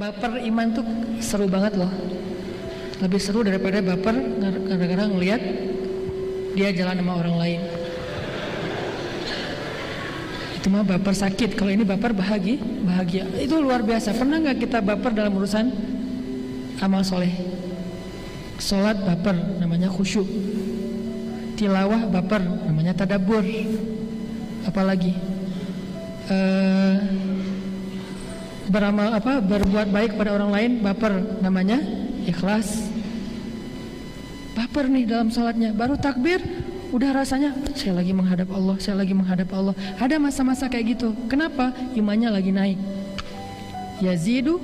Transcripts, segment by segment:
baper iman tuh seru banget loh. Lebih seru daripada baper gara-gara ngelihat dia jalan sama orang lain. Itu mah baper sakit. Kalau ini baper bahagia, bahagia. Itu luar biasa. Pernah nggak kita baper dalam urusan amal soleh? Sholat baper, namanya khusyuk. Tilawah baper, namanya tadabur. Apalagi uh, beramal apa berbuat baik pada orang lain baper namanya ikhlas. Baper nih dalam salatnya baru takbir udah rasanya saya lagi menghadap Allah saya lagi menghadap Allah. Ada masa-masa kayak gitu. Kenapa? Imannya lagi naik. Yazidu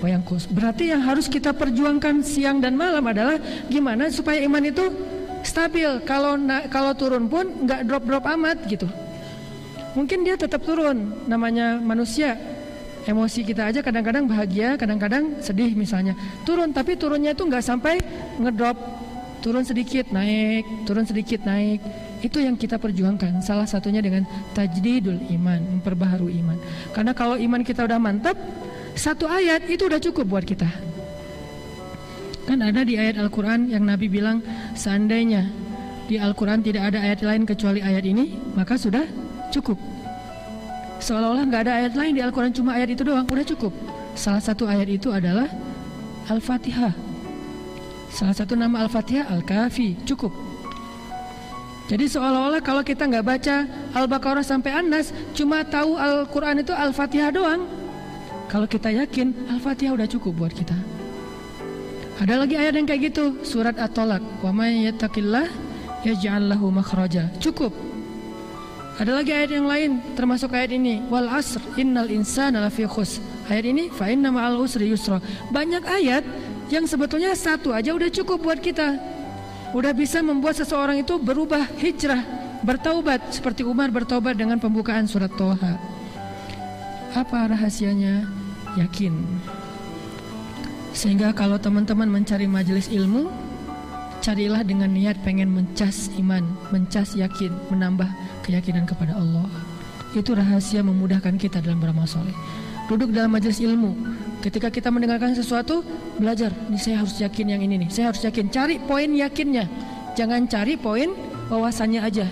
wayangkus berarti yang harus kita perjuangkan siang dan malam adalah gimana supaya iman itu stabil. Kalau kalau turun pun nggak drop drop amat gitu. Mungkin dia tetap turun namanya manusia emosi kita aja kadang-kadang bahagia, kadang-kadang sedih misalnya. Turun, tapi turunnya itu nggak sampai ngedrop, turun sedikit naik, turun sedikit naik. Itu yang kita perjuangkan. Salah satunya dengan tajdidul iman, memperbaharui iman. Karena kalau iman kita udah mantap, satu ayat itu udah cukup buat kita. Kan ada di ayat Al-Quran yang Nabi bilang, seandainya di Al-Quran tidak ada ayat lain kecuali ayat ini, maka sudah cukup seolah-olah nggak ada ayat lain di Al-Quran cuma ayat itu doang. Udah cukup. Salah satu ayat itu adalah Al-Fatihah. Salah satu nama Al-Fatihah Al-Kafi cukup. Jadi seolah-olah kalau kita nggak baca Al-Baqarah sampai An-Nas cuma tahu Al-Quran itu Al-Fatihah doang. Kalau kita yakin Al-Fatihah udah cukup buat kita. Ada lagi ayat yang kayak gitu. Surat At-Tolak wa may yattaqillah yaj'al makhraja. Cukup ada lagi ayat yang lain termasuk ayat ini wal asr innal insana lafi. Ayat ini fa inna ma'al usri yusra. Banyak ayat yang sebetulnya satu aja udah cukup buat kita. Udah bisa membuat seseorang itu berubah hijrah, bertaubat seperti Umar bertaubat dengan pembukaan surat Toha. Apa rahasianya? Yakin. Sehingga kalau teman-teman mencari majelis ilmu, carilah dengan niat pengen mencas iman, mencas yakin, menambah keyakinan kepada Allah. Itu rahasia memudahkan kita dalam beramal soleh. Duduk dalam majelis ilmu. Ketika kita mendengarkan sesuatu, belajar. Ini saya harus yakin yang ini nih. Saya harus yakin. Cari poin yakinnya. Jangan cari poin wawasannya aja.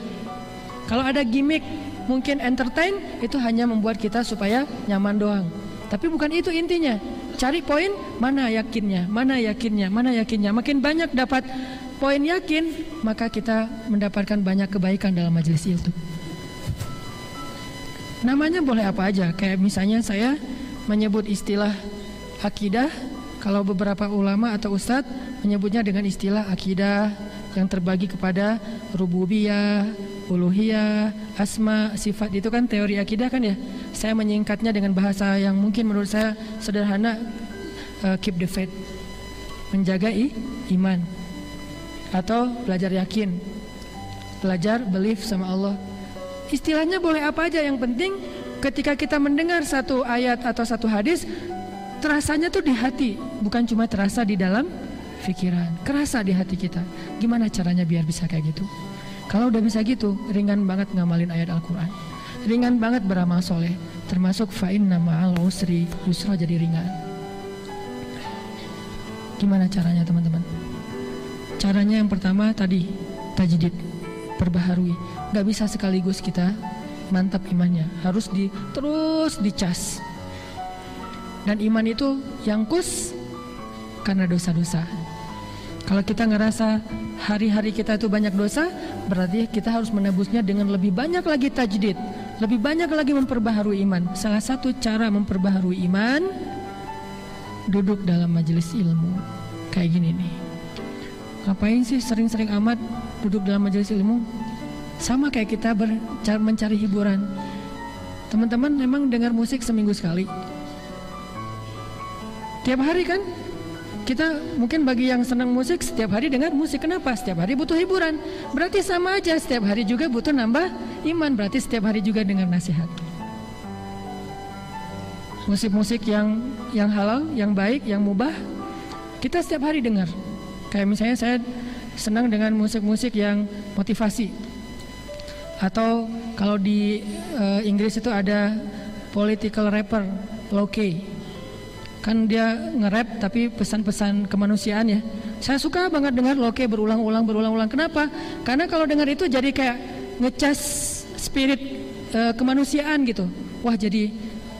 Kalau ada gimmick, mungkin entertain, itu hanya membuat kita supaya nyaman doang. Tapi bukan itu intinya. Cari poin mana yakinnya, mana yakinnya, mana yakinnya. Makin banyak dapat poin yakin, maka kita mendapatkan banyak kebaikan dalam majelis itu. Namanya boleh apa aja, kayak misalnya saya menyebut istilah akidah, kalau beberapa ulama atau ustadz menyebutnya dengan istilah akidah yang terbagi kepada rububiyah, uluhiyah, asma, sifat. Itu kan teori akidah kan ya. Saya menyingkatnya dengan bahasa yang mungkin menurut saya sederhana, uh, keep the faith, menjaga i, iman atau belajar yakin, belajar belief sama Allah. Istilahnya boleh apa aja yang penting ketika kita mendengar satu ayat atau satu hadis terasanya tuh di hati, bukan cuma terasa di dalam pikiran, kerasa di hati kita. Gimana caranya biar bisa kayak gitu? Kalau udah bisa gitu, ringan banget ngamalin ayat Al-Quran. Ringan banget beramal soleh, termasuk fa'in nama al usri yusra jadi ringan. Gimana caranya teman-teman? Caranya yang pertama tadi tajdid, perbaharui. Gak bisa sekaligus kita mantap imannya, harus di terus dicas. Dan iman itu yang kus karena dosa-dosa. Kalau kita ngerasa hari-hari kita itu banyak dosa, berarti kita harus menebusnya dengan lebih banyak lagi tajdid, lebih banyak lagi memperbaharui iman. Salah satu cara memperbaharui iman duduk dalam majelis ilmu. Kayak gini nih. Ngapain sih sering-sering amat duduk dalam majelis ilmu? Sama kayak kita ber, mencari hiburan. Teman-teman memang dengar musik seminggu sekali. Tiap hari kan? Kita mungkin bagi yang senang musik setiap hari dengar musik. Kenapa? Setiap hari butuh hiburan. Berarti sama aja setiap hari juga butuh nambah iman. Berarti setiap hari juga dengar nasihat. Musik-musik yang yang halal, yang baik, yang mubah, kita setiap hari dengar. Kayak misalnya saya senang dengan musik-musik yang motivasi. Atau kalau di uh, Inggris itu ada political rapper, Loki. kan dia nge-rap tapi pesan-pesan kemanusiaan ya. Saya suka banget dengar loke berulang-ulang berulang-ulang. Kenapa? Karena kalau dengar itu jadi kayak ngecas spirit uh, kemanusiaan gitu. Wah jadi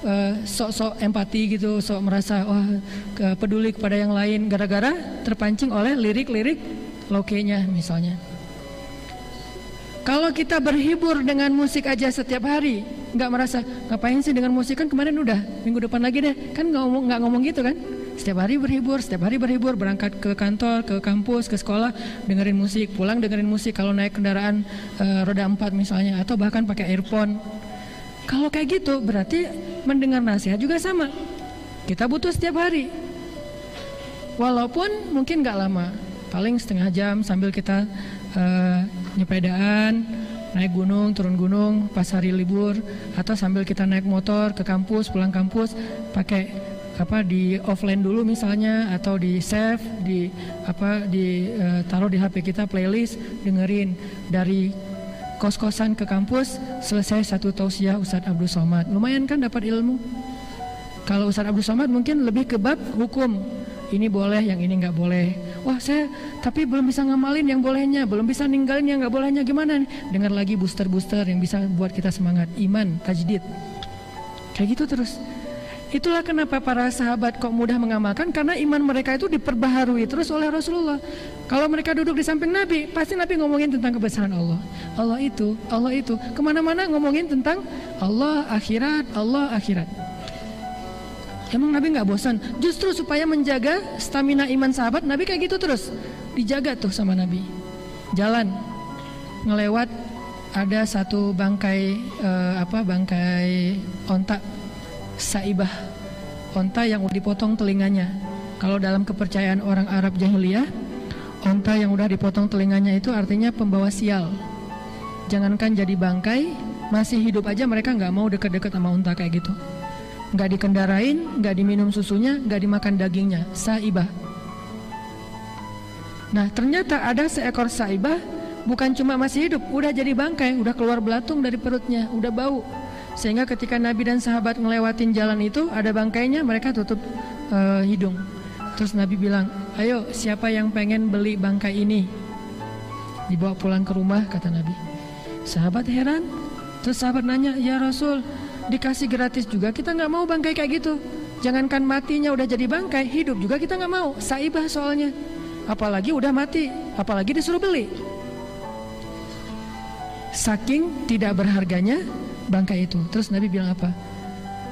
uh, sok-sok empati gitu, sok merasa wah ke, peduli kepada yang lain. Gara-gara terpancing oleh lirik-lirik lokenya misalnya. Kalau kita berhibur dengan musik aja setiap hari, nggak merasa ngapain sih dengan musik? Kan kemarin udah minggu depan lagi deh. Kan nggak ngomong ngomong gitu kan? Setiap hari berhibur setiap hari berhibur berangkat ke kantor ke kampus ke sekolah dengerin musik. Pulang dengerin musik kalau naik kendaraan e, roda empat misalnya atau bahkan pakai earphone. Kalau kayak gitu berarti mendengar nasihat juga sama. Kita butuh setiap hari. Walaupun mungkin nggak lama paling setengah jam sambil kita e, nyepedaan naik gunung, turun gunung pas hari libur atau sambil kita naik motor ke kampus, pulang kampus pakai apa di offline dulu misalnya atau di save di apa di uh, taruh di HP kita playlist dengerin. Dari kos-kosan ke kampus selesai satu tausiah Ustadz Abdul Somad lumayan kan dapat ilmu kalau Ustadz Abdul Somad mungkin lebih ke bab hukum ini boleh, yang ini nggak boleh. Wah saya tapi belum bisa ngamalin yang bolehnya, belum bisa ninggalin yang nggak bolehnya gimana nih? Dengar lagi booster-booster yang bisa buat kita semangat, iman, tajdid. Kayak gitu terus. Itulah kenapa para sahabat kok mudah mengamalkan karena iman mereka itu diperbaharui terus oleh Rasulullah. Kalau mereka duduk di samping Nabi, pasti Nabi ngomongin tentang kebesaran Allah. Allah itu, Allah itu. Ke mana-mana ngomongin tentang Allah akhirat, Allah akhirat. Emang Nabi nggak bosan? Justru supaya menjaga stamina iman sahabat, Nabi kayak gitu terus. Dijaga tuh sama Nabi. Jalan, ngelewat ada satu bangkai uh, apa bangkai onta saibah onta yang udah dipotong telinganya kalau dalam kepercayaan orang Arab jahiliyah onta yang udah dipotong telinganya itu artinya pembawa sial jangankan jadi bangkai masih hidup aja mereka nggak mau deket-deket sama onta kayak gitu nggak dikendarain, nggak diminum susunya, nggak dimakan dagingnya, saibah. Nah ternyata ada seekor saibah bukan cuma masih hidup, udah jadi bangkai, udah keluar belatung dari perutnya, udah bau. Sehingga ketika Nabi dan sahabat ngelewatin jalan itu ada bangkainya, mereka tutup uh, hidung. Terus Nabi bilang, ayo siapa yang pengen beli bangkai ini? Dibawa pulang ke rumah kata Nabi. Sahabat heran, terus sahabat nanya, ya Rasul, dikasih gratis juga kita nggak mau bangkai kayak gitu jangankan matinya udah jadi bangkai hidup juga kita nggak mau saibah soalnya apalagi udah mati apalagi disuruh beli saking tidak berharganya bangkai itu terus Nabi bilang apa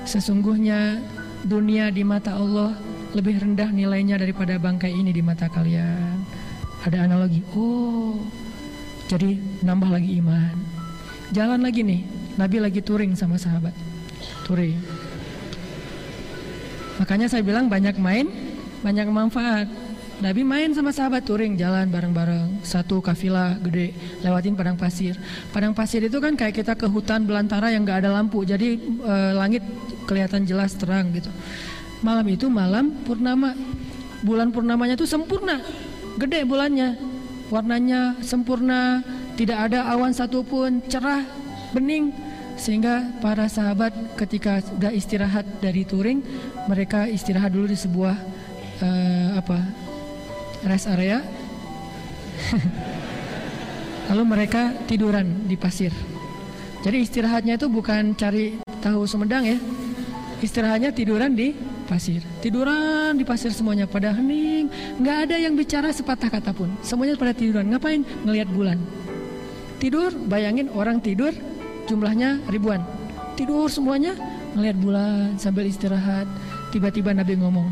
sesungguhnya dunia di mata Allah lebih rendah nilainya daripada bangkai ini di mata kalian ada analogi oh jadi nambah lagi iman jalan lagi nih Nabi lagi touring sama sahabat. Touring. Makanya saya bilang banyak main, banyak manfaat. Nabi main sama sahabat touring jalan bareng-bareng. Satu kafilah gede lewatin padang pasir. Padang pasir itu kan kayak kita ke hutan belantara yang gak ada lampu, jadi e, langit kelihatan jelas terang gitu. Malam itu malam purnama, bulan purnamanya itu sempurna, gede bulannya, warnanya sempurna, tidak ada awan satupun, cerah bening. Sehingga para sahabat ketika sudah istirahat dari touring mereka istirahat dulu di sebuah uh, apa rest area. Lalu mereka tiduran di pasir. Jadi istirahatnya itu bukan cari tahu Sumedang ya. Istirahatnya tiduran di pasir. Tiduran di pasir semuanya pada hening. Nggak ada yang bicara sepatah kata pun. Semuanya pada tiduran. Ngapain? Ngelihat bulan. Tidur bayangin orang tidur jumlahnya ribuan. Tidur semuanya ngelihat bulan sambil istirahat. Tiba-tiba Nabi ngomong,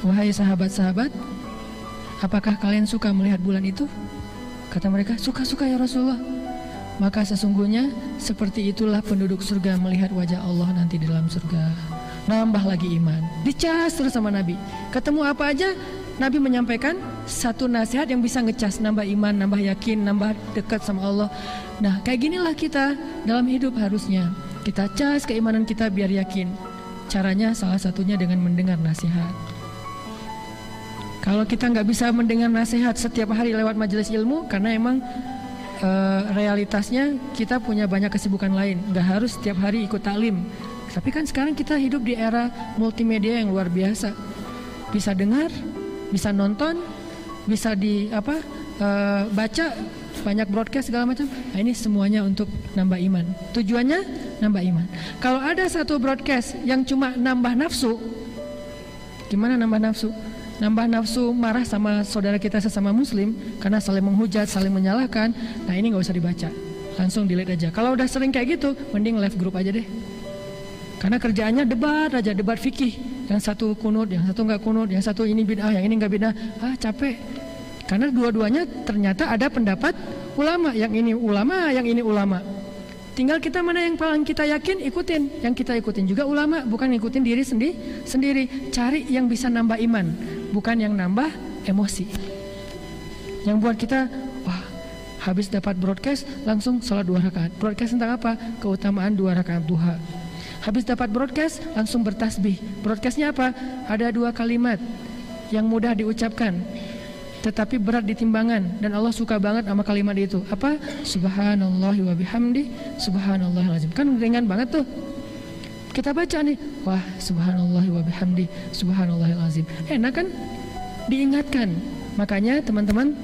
Wahai sahabat-sahabat, apakah kalian suka melihat bulan itu? Kata mereka, suka-suka ya Rasulullah. Maka sesungguhnya seperti itulah penduduk surga melihat wajah Allah nanti di dalam surga. Nambah lagi iman. Dicas terus sama Nabi. Ketemu apa aja, Nabi menyampaikan satu nasihat yang bisa ngecas, nambah iman, nambah yakin, nambah dekat sama Allah. Nah, kayak ginilah kita dalam hidup harusnya. Kita cas keimanan kita biar yakin. Caranya salah satunya dengan mendengar nasihat. Kalau kita nggak bisa mendengar nasihat setiap hari lewat majelis ilmu, karena emang e, realitasnya kita punya banyak kesibukan lain. Nggak harus setiap hari ikut taklim. Tapi kan sekarang kita hidup di era multimedia yang luar biasa. Bisa dengar, bisa nonton, bisa di apa uh, baca banyak broadcast segala macam. Nah, ini semuanya untuk nambah iman. Tujuannya nambah iman. Kalau ada satu broadcast yang cuma nambah nafsu, gimana nambah nafsu? Nambah nafsu marah sama saudara kita sesama muslim karena saling menghujat, saling menyalahkan. Nah ini nggak usah dibaca, langsung delete aja. Kalau udah sering kayak gitu, mending left group aja deh. Karena kerjaannya debat aja, debat fikih. Yang satu kunut, yang satu nggak kunut, yang satu ini bid'ah, yang ini nggak bid'ah. Ah capek. Karena dua-duanya ternyata ada pendapat ulama. Yang ini ulama, yang ini ulama. Tinggal kita mana yang paling kita yakin ikutin. Yang kita ikutin juga ulama, bukan ikutin diri sendiri. Sendiri cari yang bisa nambah iman, bukan yang nambah emosi. Yang buat kita wah habis dapat broadcast langsung sholat dua rakaat. Broadcast tentang apa? Keutamaan dua rakaat duha. Habis dapat broadcast, langsung bertasbih. Broadcastnya apa? Ada dua kalimat yang mudah diucapkan, tetapi berat di timbangan dan Allah suka banget sama kalimat itu. Apa? Subhanallah wa bihamdi, subhanallahilazim. Kan ringan banget tuh. Kita baca nih, wah subhanallah wa bihamdi, subhanallahilazim. Enak kan? Diingatkan. Makanya teman-teman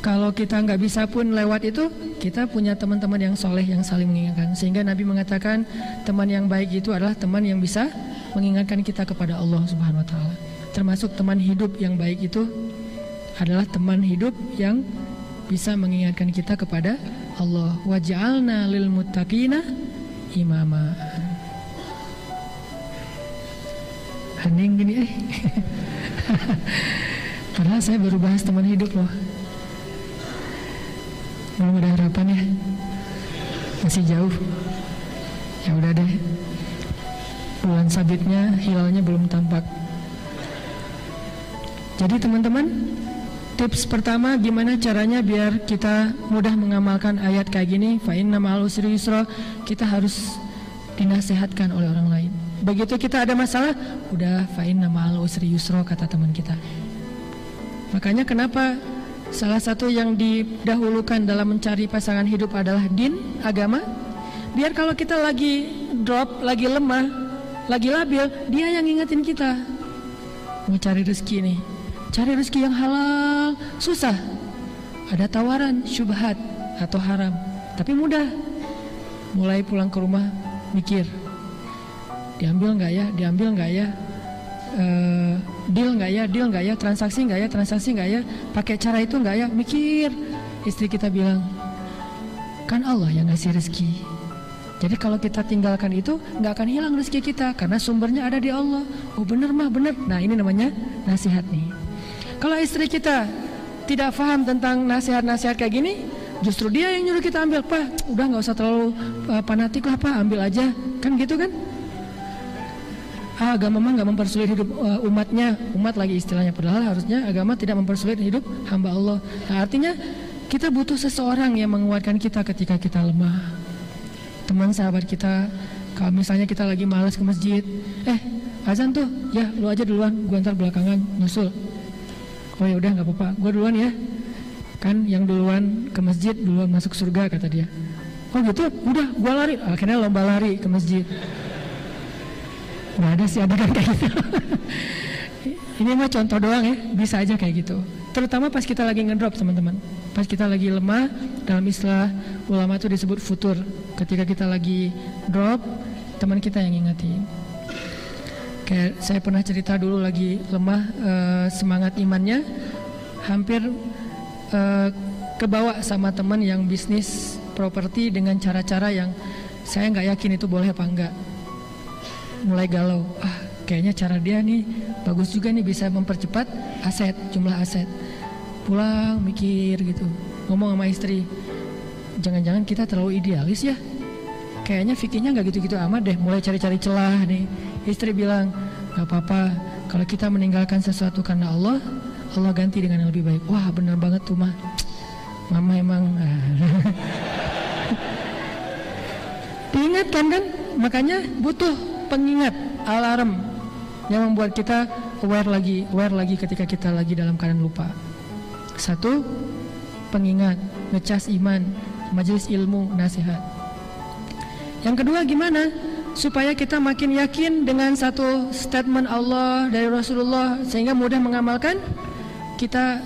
kalau kita nggak bisa pun lewat itu, kita punya teman-teman yang soleh yang saling mengingatkan. Sehingga Nabi mengatakan teman yang baik itu adalah teman yang bisa mengingatkan kita kepada Allah Subhanahu Wa Taala. Termasuk teman hidup yang baik itu adalah teman hidup yang bisa mengingatkan kita kepada Allah. Waj'alna lil muttaqina imama. Hening gini eh. Padahal saya baru bahas teman hidup loh belum ada harapan ya masih jauh ya udah deh bulan sabitnya hilalnya belum tampak jadi teman-teman tips pertama gimana caranya biar kita mudah mengamalkan ayat kayak gini? Fa inna ma'al usri yusra. Kita harus dinasehatkan oleh orang lain. Begitu kita ada masalah udah fa inna ma'al usri yusra kata teman kita. Makanya kenapa Salah satu yang didahulukan dalam mencari pasangan hidup adalah din, agama. Biar kalau kita lagi drop, lagi lemah, lagi labil, dia yang ngingetin kita. Mau cari rezeki nih, cari rezeki yang halal, susah. Ada tawaran, syubhat atau haram, tapi mudah. Mulai pulang ke rumah, mikir, diambil nggak ya, diambil nggak ya, uh, deal nggak ya, deal nggak ya, transaksi nggak ya, transaksi nggak ya, pakai cara itu nggak ya, mikir. Istri kita bilang, kan Allah yang ngasih rezeki. Jadi kalau kita tinggalkan itu nggak akan hilang rezeki kita karena sumbernya ada di Allah. Oh bener mah bener. Nah ini namanya nasihat nih. Kalau istri kita tidak paham tentang nasihat-nasihat kayak gini, justru dia yang nyuruh kita ambil. Pak, udah nggak usah terlalu uh, fanatik lah Pak, ambil aja. Kan gitu kan? ah, agama memang nggak mempersulit hidup uh, umatnya. Umat lagi istilahnya. Padahal harusnya agama tidak mempersulit hidup hamba Allah. Nah, artinya kita butuh seseorang yang menguatkan kita ketika kita lemah. Teman sahabat kita kalau misalnya kita lagi malas ke masjid eh azan tuh ya lu aja duluan. Gua ntar belakangan nyusul oh ya udah nggak apa-apa. Gua duluan ya. Kan yang duluan ke masjid duluan masuk surga kata dia. Oh gitu? Udah gua lari. Akhirnya lomba lari ke masjid. Nggak ada sih adegan kayak gitu. Ini mah contoh doang ya. Bisa aja kayak gitu. Terutama pas kita lagi ngedrop teman-teman. Pas kita lagi lemah dalam istilah ulama itu disebut futur. Ketika kita lagi drop teman kita yang ingetin kayak saya pernah cerita dulu lagi lemah uh, semangat imannya hampir uh, kebawa sama teman yang bisnis properti dengan cara-cara yang saya nggak yakin itu boleh apa enggak mulai galau ah kayaknya cara dia nih bagus juga nih bisa mempercepat aset jumlah aset. Pulang mikir gitu ngomong sama istri jangan-jangan kita terlalu idealis ya? Kayaknya fikirnya nggak gitu-gitu amat deh mulai cari-cari celah nih istri bilang nggak apa-apa kalau kita meninggalkan sesuatu karena Allah Allah ganti dengan yang lebih baik. Wah bener banget tuh mah. Mama emang diingatkan kan? Makanya butuh pengingat alarm yang membuat kita aware lagi aware lagi ketika kita lagi dalam keadaan lupa. Satu pengingat ngecas iman majelis ilmu nasihat. Yang kedua gimana supaya kita makin yakin dengan satu statement Allah dari Rasulullah sehingga mudah mengamalkan kita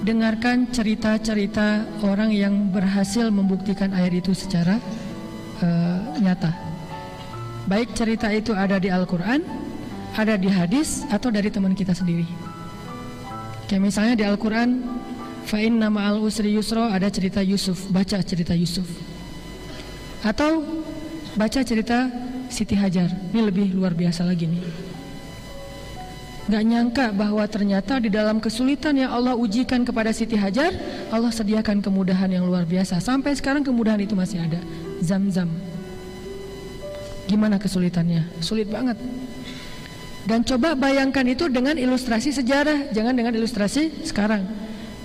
dengarkan cerita-cerita orang yang berhasil membuktikan ayat itu secara uh, nyata. Baik cerita itu ada di Al-Qur'an, ada di hadis atau dari teman kita sendiri. Kayak misalnya di Al-Qur'an Fa'in nama al usri yusro ada cerita Yusuf, baca cerita Yusuf. Atau baca cerita Siti Hajar. Ini lebih luar biasa lagi nih. Gak nyangka bahwa ternyata di dalam kesulitan yang Allah ujikan kepada Siti Hajar, Allah sediakan kemudahan yang luar biasa. Sampai sekarang kemudahan itu masih ada. Zam-zam. Gimana kesulitannya? Sulit banget. Dan coba bayangkan itu dengan ilustrasi sejarah, jangan dengan ilustrasi sekarang.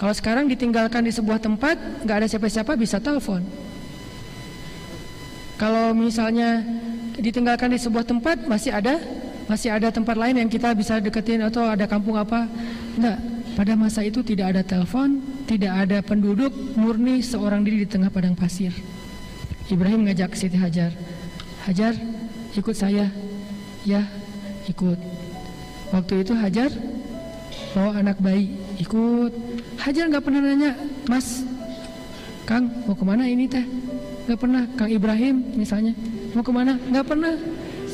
Kalau sekarang ditinggalkan di sebuah tempat, nggak ada siapa-siapa bisa telepon. Kalau misalnya ditinggalkan di sebuah tempat, masih ada masih ada tempat lain yang kita bisa deketin atau ada kampung apa? Enggak. Pada masa itu tidak ada telepon, tidak ada penduduk, murni seorang diri di tengah padang pasir. Ibrahim ngajak Siti Hajar, Hajar ikut saya, ya ikut. Waktu itu Hajar bawa anak bayi, ikut. Hajar nggak pernah nanya, Mas, Kang mau ke mana ini teh? Nggak pernah. Kang Ibrahim misalnya mau ke mana? Nggak pernah.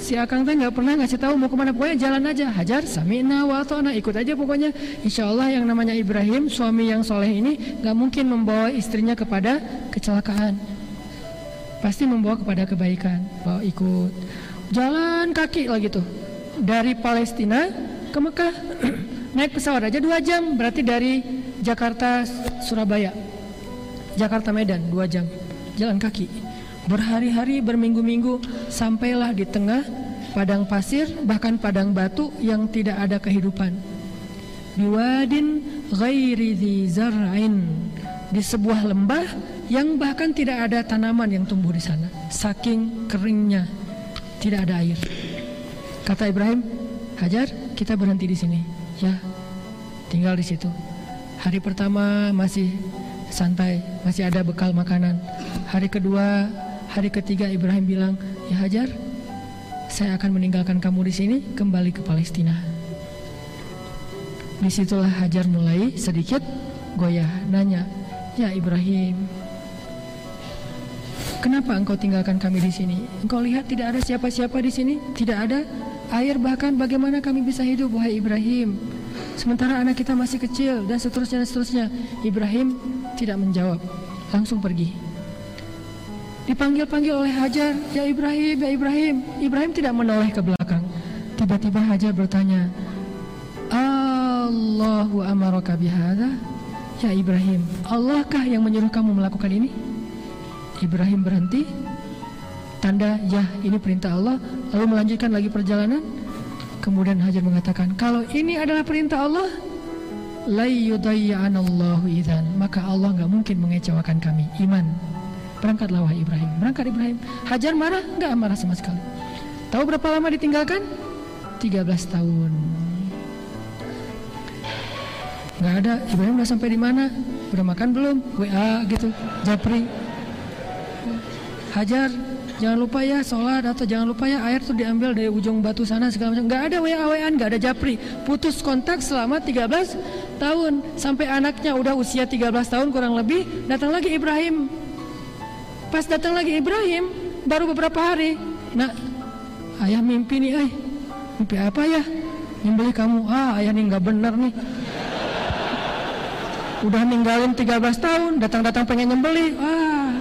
Si Akang teh nggak pernah ngasih tahu mau ke mana. Pokoknya jalan aja. Hajar samina wa ta'na ikut aja pokoknya. Insya Allah yang namanya Ibrahim suami yang soleh ini nggak mungkin membawa istrinya kepada kecelakaan. Pasti membawa kepada kebaikan. Bawa ikut. Jalan kaki lagi tuh. Dari Palestina ke Mekah. Naik pesawat aja dua jam. Berarti dari Jakarta Surabaya. Jakarta Medan dua jam. Jalan kaki Berhari-hari berminggu-minggu sampailah di tengah padang pasir bahkan padang batu yang tidak ada kehidupan. Biwadin ghairi zar'in di sebuah lembah yang bahkan tidak ada tanaman yang tumbuh di sana. Saking keringnya tidak ada air. Kata Ibrahim, Hajar, kita berhenti di sini. Ya, tinggal di situ. Hari pertama masih santai, masih ada bekal makanan. Hari kedua Hari ketiga Ibrahim bilang, "Ya Hajar, saya akan meninggalkan kamu di sini, kembali ke Palestina." Di situlah Hajar mulai sedikit goyah, nanya, "Ya Ibrahim, kenapa engkau tinggalkan kami di sini? Engkau lihat tidak ada siapa-siapa di sini, tidak ada air bahkan bagaimana kami bisa hidup, wahai Ibrahim?" Sementara anak kita masih kecil dan seterusnya dan seterusnya. Ibrahim tidak menjawab, langsung pergi. Dipanggil-panggil oleh Hajar, "Ya Ibrahim, ya Ibrahim." Ibrahim tidak menoleh ke belakang. Tiba-tiba Hajar bertanya, "Allahu amaraka bihadza?" Ya Ibrahim, Allahkah yang menyuruh kamu melakukan ini? Ibrahim berhenti. Tanda, ya ini perintah Allah. Lalu melanjutkan lagi perjalanan. Kemudian Hajar mengatakan, kalau ini adalah perintah Allah, la Allahu idzan. Maka Allah nggak mungkin mengecewakan kami. Iman. Berangkatlah wahai Ibrahim. Berangkat Ibrahim. Hajar marah? Enggak marah sama sekali. Tahu berapa lama ditinggalkan? 13 tahun. Enggak ada. Ibrahim udah sampai di mana? Udah makan belum? WA gitu. Japri. Hajar, jangan lupa ya sholat atau jangan lupa ya air tuh diambil dari ujung batu sana segala macam. Enggak ada WA WA, enggak ada japri. Putus kontak selama 13 tahun sampai anaknya udah usia 13 tahun kurang lebih datang lagi Ibrahim Pas datang lagi Ibrahim, baru beberapa hari, nak, ayah mimpi nih, eh, mimpi apa ya? Nyembeli kamu, ah ayah nih nggak bener nih. Udah ninggalin 13 tahun, datang-datang pengen nyembeli, ah.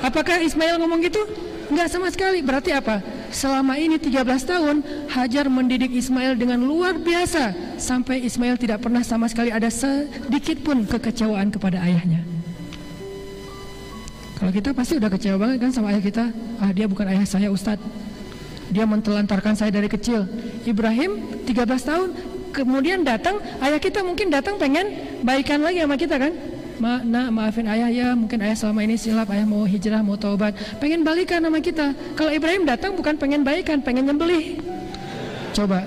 Apakah Ismail ngomong gitu? Enggak sama sekali. Berarti apa? Selama ini 13 tahun Hajar mendidik Ismail dengan luar biasa sampai Ismail tidak pernah sama sekali ada sedikit pun kekecewaan kepada ayahnya. Kalau kita pasti udah kecewa banget kan sama ayah kita. Ah dia bukan ayah saya Ustadz. Dia mentelantarkan saya dari kecil. Ibrahim 13 tahun kemudian datang ayah kita mungkin datang pengen baikan lagi sama kita kan. Ma, nah, maafin ayah ya, mungkin ayah selama ini silap, ayah mau hijrah, mau taubat, pengen balikan sama kita. Kalau Ibrahim datang bukan pengen baikan, pengen nyembelih. Coba,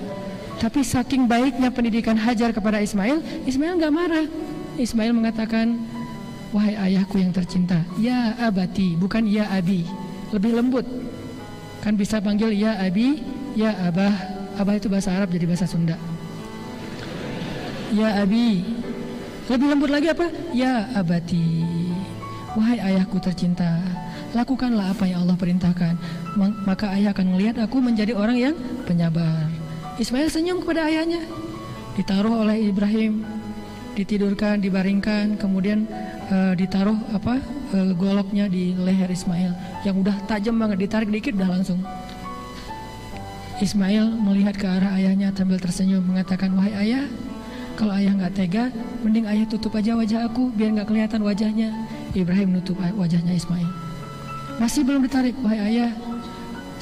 tapi saking baiknya pendidikan Hajar kepada Ismail, Ismail nggak marah. Ismail mengatakan, Wahai ayahku yang tercinta, ya abati, bukan ya abi. Lebih lembut. Kan bisa panggil ya abi, ya abah. Abah itu bahasa Arab jadi bahasa Sunda. Ya abi. Lebih lembut lagi apa? Ya abati. Wahai ayahku tercinta, lakukanlah apa yang Allah perintahkan. Maka ayah akan melihat aku menjadi orang yang penyabar. Ismail senyum kepada ayahnya. Ditaruh oleh Ibrahim, ditidurkan, dibaringkan, kemudian uh, ditaruh apa uh, goloknya di leher Ismail yang udah tajam banget, ditarik dikit udah langsung. Ismail melihat ke arah ayahnya sambil tersenyum mengatakan, wahai ayah, kalau ayah nggak tega, mending ayah tutup aja wajah aku biar nggak kelihatan wajahnya. Ibrahim menutup wajahnya Ismail. Masih belum ditarik, wahai ayah,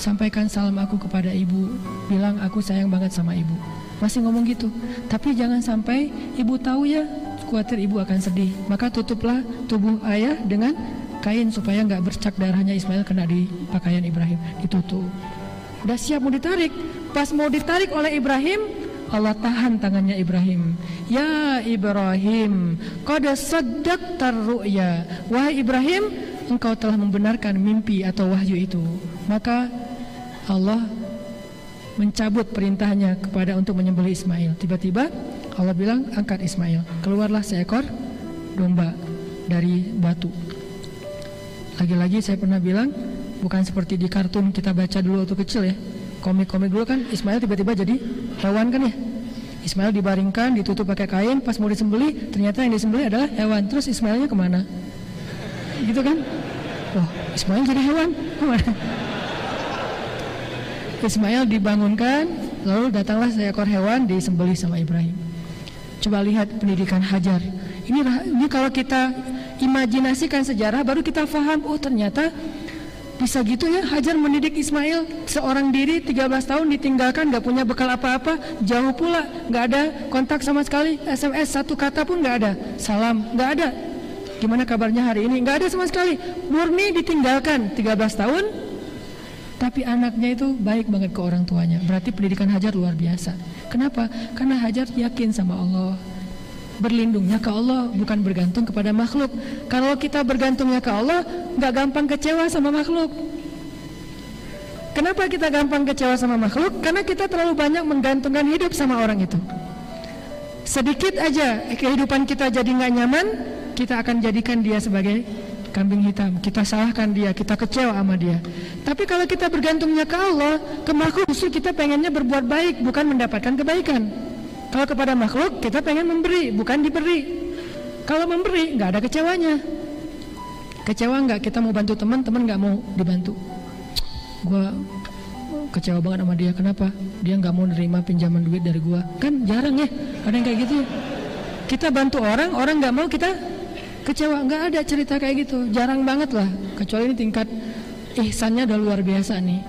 sampaikan salam aku kepada ibu, bilang aku sayang banget sama ibu masih ngomong gitu tapi jangan sampai ibu tahu ya khawatir ibu akan sedih. Maka tutuplah tubuh ayah dengan kain supaya nggak bercak darahnya Ismail kena di pakaian Ibrahim. Ditutup. Udah siap mau ditarik. Pas mau ditarik oleh Ibrahim Allah tahan tangannya Ibrahim. Ya Ibrahim qad saddaqtar ru'ya. Wahai Ibrahim engkau telah membenarkan mimpi atau wahyu itu. Maka Allah mencabut perintahnya kepada untuk menyembelih Ismail. Tiba-tiba Allah bilang angkat Ismail. Keluarlah seekor domba dari batu. Lagi-lagi saya pernah bilang bukan seperti di kartun kita baca dulu waktu kecil ya. Komik-komik dulu kan Ismail tiba-tiba jadi hewan kan ya. Ismail dibaringkan, ditutup pakai kain, pas mau disembelih ternyata yang disembelih adalah hewan. Terus Ismailnya ke mana? Gitu kan? Wah, Ismail jadi hewan. Ke mana? Ismail dibangunkan, lalu datanglah seekor hewan disembelih sama Ibrahim. Coba lihat pendidikan Hajar. Ini ini kalau kita imajinasikan sejarah baru kita paham oh ternyata bisa gitu ya Hajar mendidik Ismail seorang diri 13 tahun ditinggalkan gak punya bekal apa-apa jauh pula gak ada kontak sama sekali SMS satu kata pun gak ada salam gak ada gimana kabarnya hari ini gak ada sama sekali murni ditinggalkan 13 tahun tapi anaknya itu baik banget ke orang tuanya. Berarti pendidikan Hajar luar biasa. Kenapa? Karena Hajar yakin sama Allah. Berlindungnya ke Allah bukan bergantung kepada makhluk. Kalau kita bergantungnya ke Allah, nggak gampang kecewa sama makhluk. Kenapa kita gampang kecewa sama makhluk? Karena kita terlalu banyak menggantungkan hidup sama orang itu. Sedikit aja kehidupan kita jadi nggak nyaman, kita akan jadikan dia sebagai kambing hitam. Kita salahkan dia, kita kecewa sama dia. Tapi kalau kita bergantungnya ke Allah, ke makhluk justru kita pengennya berbuat baik, bukan mendapatkan kebaikan. Kalau kepada makhluk kita pengen memberi, bukan diberi. Kalau memberi nggak ada kecewanya. Kecewa nggak kita mau bantu teman, teman nggak mau dibantu. Gua kecewa banget sama dia. Kenapa? Dia nggak mau nerima pinjaman duit dari gua. Kan jarang ya, ada yang kayak gitu ya. Kita bantu orang, orang nggak mau kita kecewa nggak ada cerita kayak gitu. Jarang banget lah kecuali ini tingkat ihsannya udah luar biasa nih.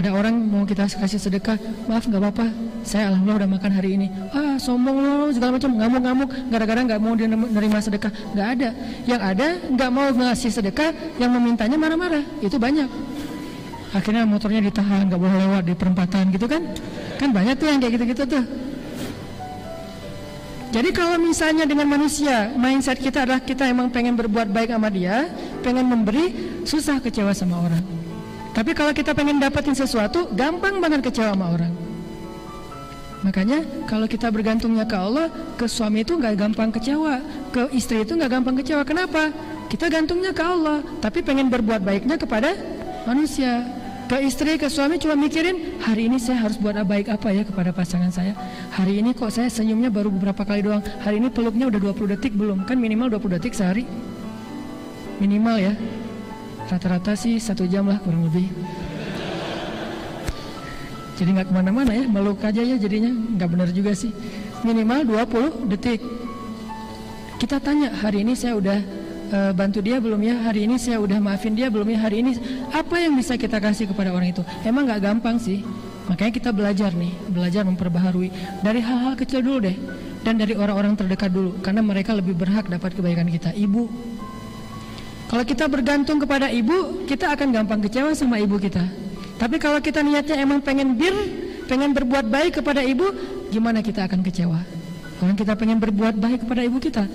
Ada orang mau kita kasih sedekah maaf nggak apa-apa saya alhamdulillah udah makan hari ini. Ah sombong loh segala macam ngamuk-ngamuk gara-gara nggak mau menerima sedekah. Nggak ada. Yang ada nggak mau ngasih sedekah yang memintanya marah-marah. Itu banyak. Akhirnya motornya ditahan nggak boleh lewat di perempatan gitu kan? Kan banyak tuh yang kayak gitu-gitu tuh jadi kalau misalnya dengan manusia mindset kita adalah kita emang pengen berbuat baik sama dia, pengen memberi, susah kecewa sama orang. Tapi kalau kita pengen dapetin sesuatu, gampang banget kecewa sama orang. Makanya kalau kita bergantungnya ke Allah, ke suami itu nggak gampang kecewa, ke istri itu nggak gampang kecewa. Kenapa? Kita gantungnya ke Allah, tapi pengen berbuat baiknya kepada manusia ke istri, ke suami cuma mikirin hari ini saya harus buat baik apa ya kepada pasangan saya. Hari ini kok saya senyumnya baru beberapa kali doang. Hari ini peluknya udah 20 detik belum? Kan minimal 20 detik sehari. Minimal ya. Rata-rata sih satu jam lah kurang lebih. Jadi nggak ke mana-mana ya, meluk aja ya jadinya nggak benar juga sih. Minimal 20 detik. Kita tanya hari ini saya udah uh, bantu dia belum ya? Hari ini saya udah maafin dia belum ya? Hari ini apa yang bisa kita kasih kepada orang itu? Emang nggak gampang sih. Makanya kita belajar nih belajar memperbaharui. Dari hal-hal kecil dulu deh dan dari orang-orang terdekat dulu karena mereka lebih berhak dapat kebaikan kita. Ibu. Kalau kita bergantung kepada ibu kita akan gampang kecewa sama ibu kita. Tapi kalau kita niatnya emang pengen bir pengen berbuat baik kepada ibu gimana kita akan kecewa? Orang kita pengen berbuat baik kepada ibu kita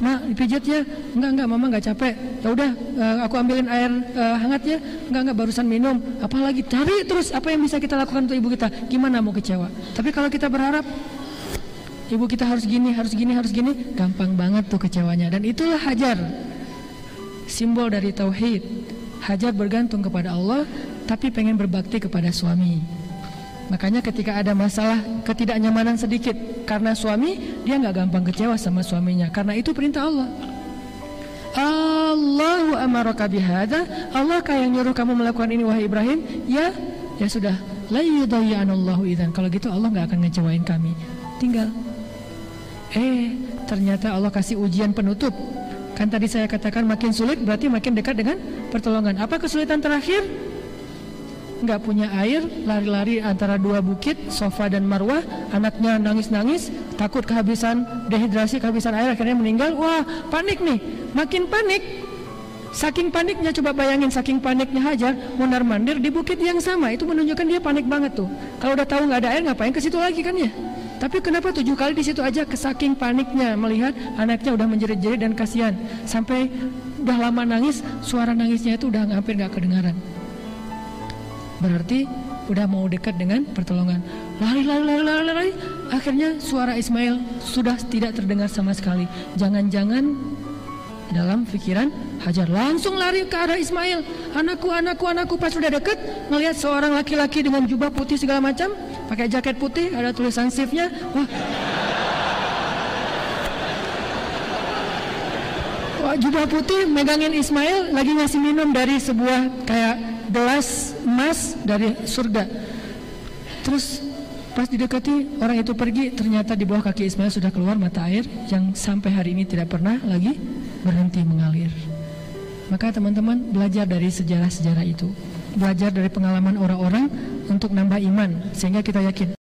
mak dipijat ya? Enggak enggak mama enggak capek. Ya udah uh, aku ambilin air uh, hangat ya. Enggak enggak barusan minum. Apalagi cari terus apa yang bisa kita lakukan untuk ibu kita. Gimana mau kecewa? Tapi kalau kita berharap ibu kita harus gini harus gini harus gini gampang banget tuh kecewanya. Dan itulah hajar. Simbol dari tauhid. Hajar bergantung kepada Allah tapi pengen berbakti kepada suami makanya ketika ada masalah ketidaknyamanan sedikit. Karena suami dia nggak gampang kecewa sama suaminya. Karena itu perintah Allah. Allahu amaraka bihada Allah kayak nyuruh kamu melakukan ini wahai Ibrahim? Ya ya sudah. La yudayyanallahu idan kalau gitu Allah nggak akan ngecewain kami. Tinggal. Eh, ternyata Allah kasih ujian penutup. Kan tadi saya katakan makin sulit berarti makin dekat dengan pertolongan. Apa kesulitan terakhir? Nggak punya air, lari-lari antara dua bukit, Sofa dan Marwah. Anaknya nangis-nangis, takut kehabisan dehidrasi, kehabisan air, akhirnya meninggal. Wah, panik nih, makin panik. Saking paniknya, coba bayangin saking paniknya Hajar mondar mandir di bukit yang sama. Itu menunjukkan dia panik banget tuh. Kalau udah tahu nggak ada air, ngapain ke situ lagi kan ya? Tapi kenapa tujuh kali di situ aja kesaking paniknya melihat anaknya udah menjerit-jerit dan kasihan sampai udah lama nangis suara nangisnya itu udah hampir nggak kedengaran. Berarti udah mau dekat dengan pertolongan. Lari lari lari lari lari. Akhirnya suara Ismail sudah tidak terdengar sama sekali. Jangan-jangan dalam pikiran Hajar langsung lari ke arah Ismail. Anakku, anakku, anakku. Pas sudah dekat, melihat seorang laki-laki dengan jubah putih segala macam, pakai jaket putih, ada tulisan shiftnya. Wah, Wah, jubah putih megangin Ismail lagi ngasih minum dari sebuah kayak gelas emas dari surga. Terus pas didekati orang itu pergi ternyata di bawah kaki Ismail sudah keluar mata air yang sampai hari ini tidak pernah lagi berhenti mengalir. Maka teman-teman belajar dari sejarah-sejarah itu. Belajar dari pengalaman orang-orang untuk nambah iman sehingga kita yakin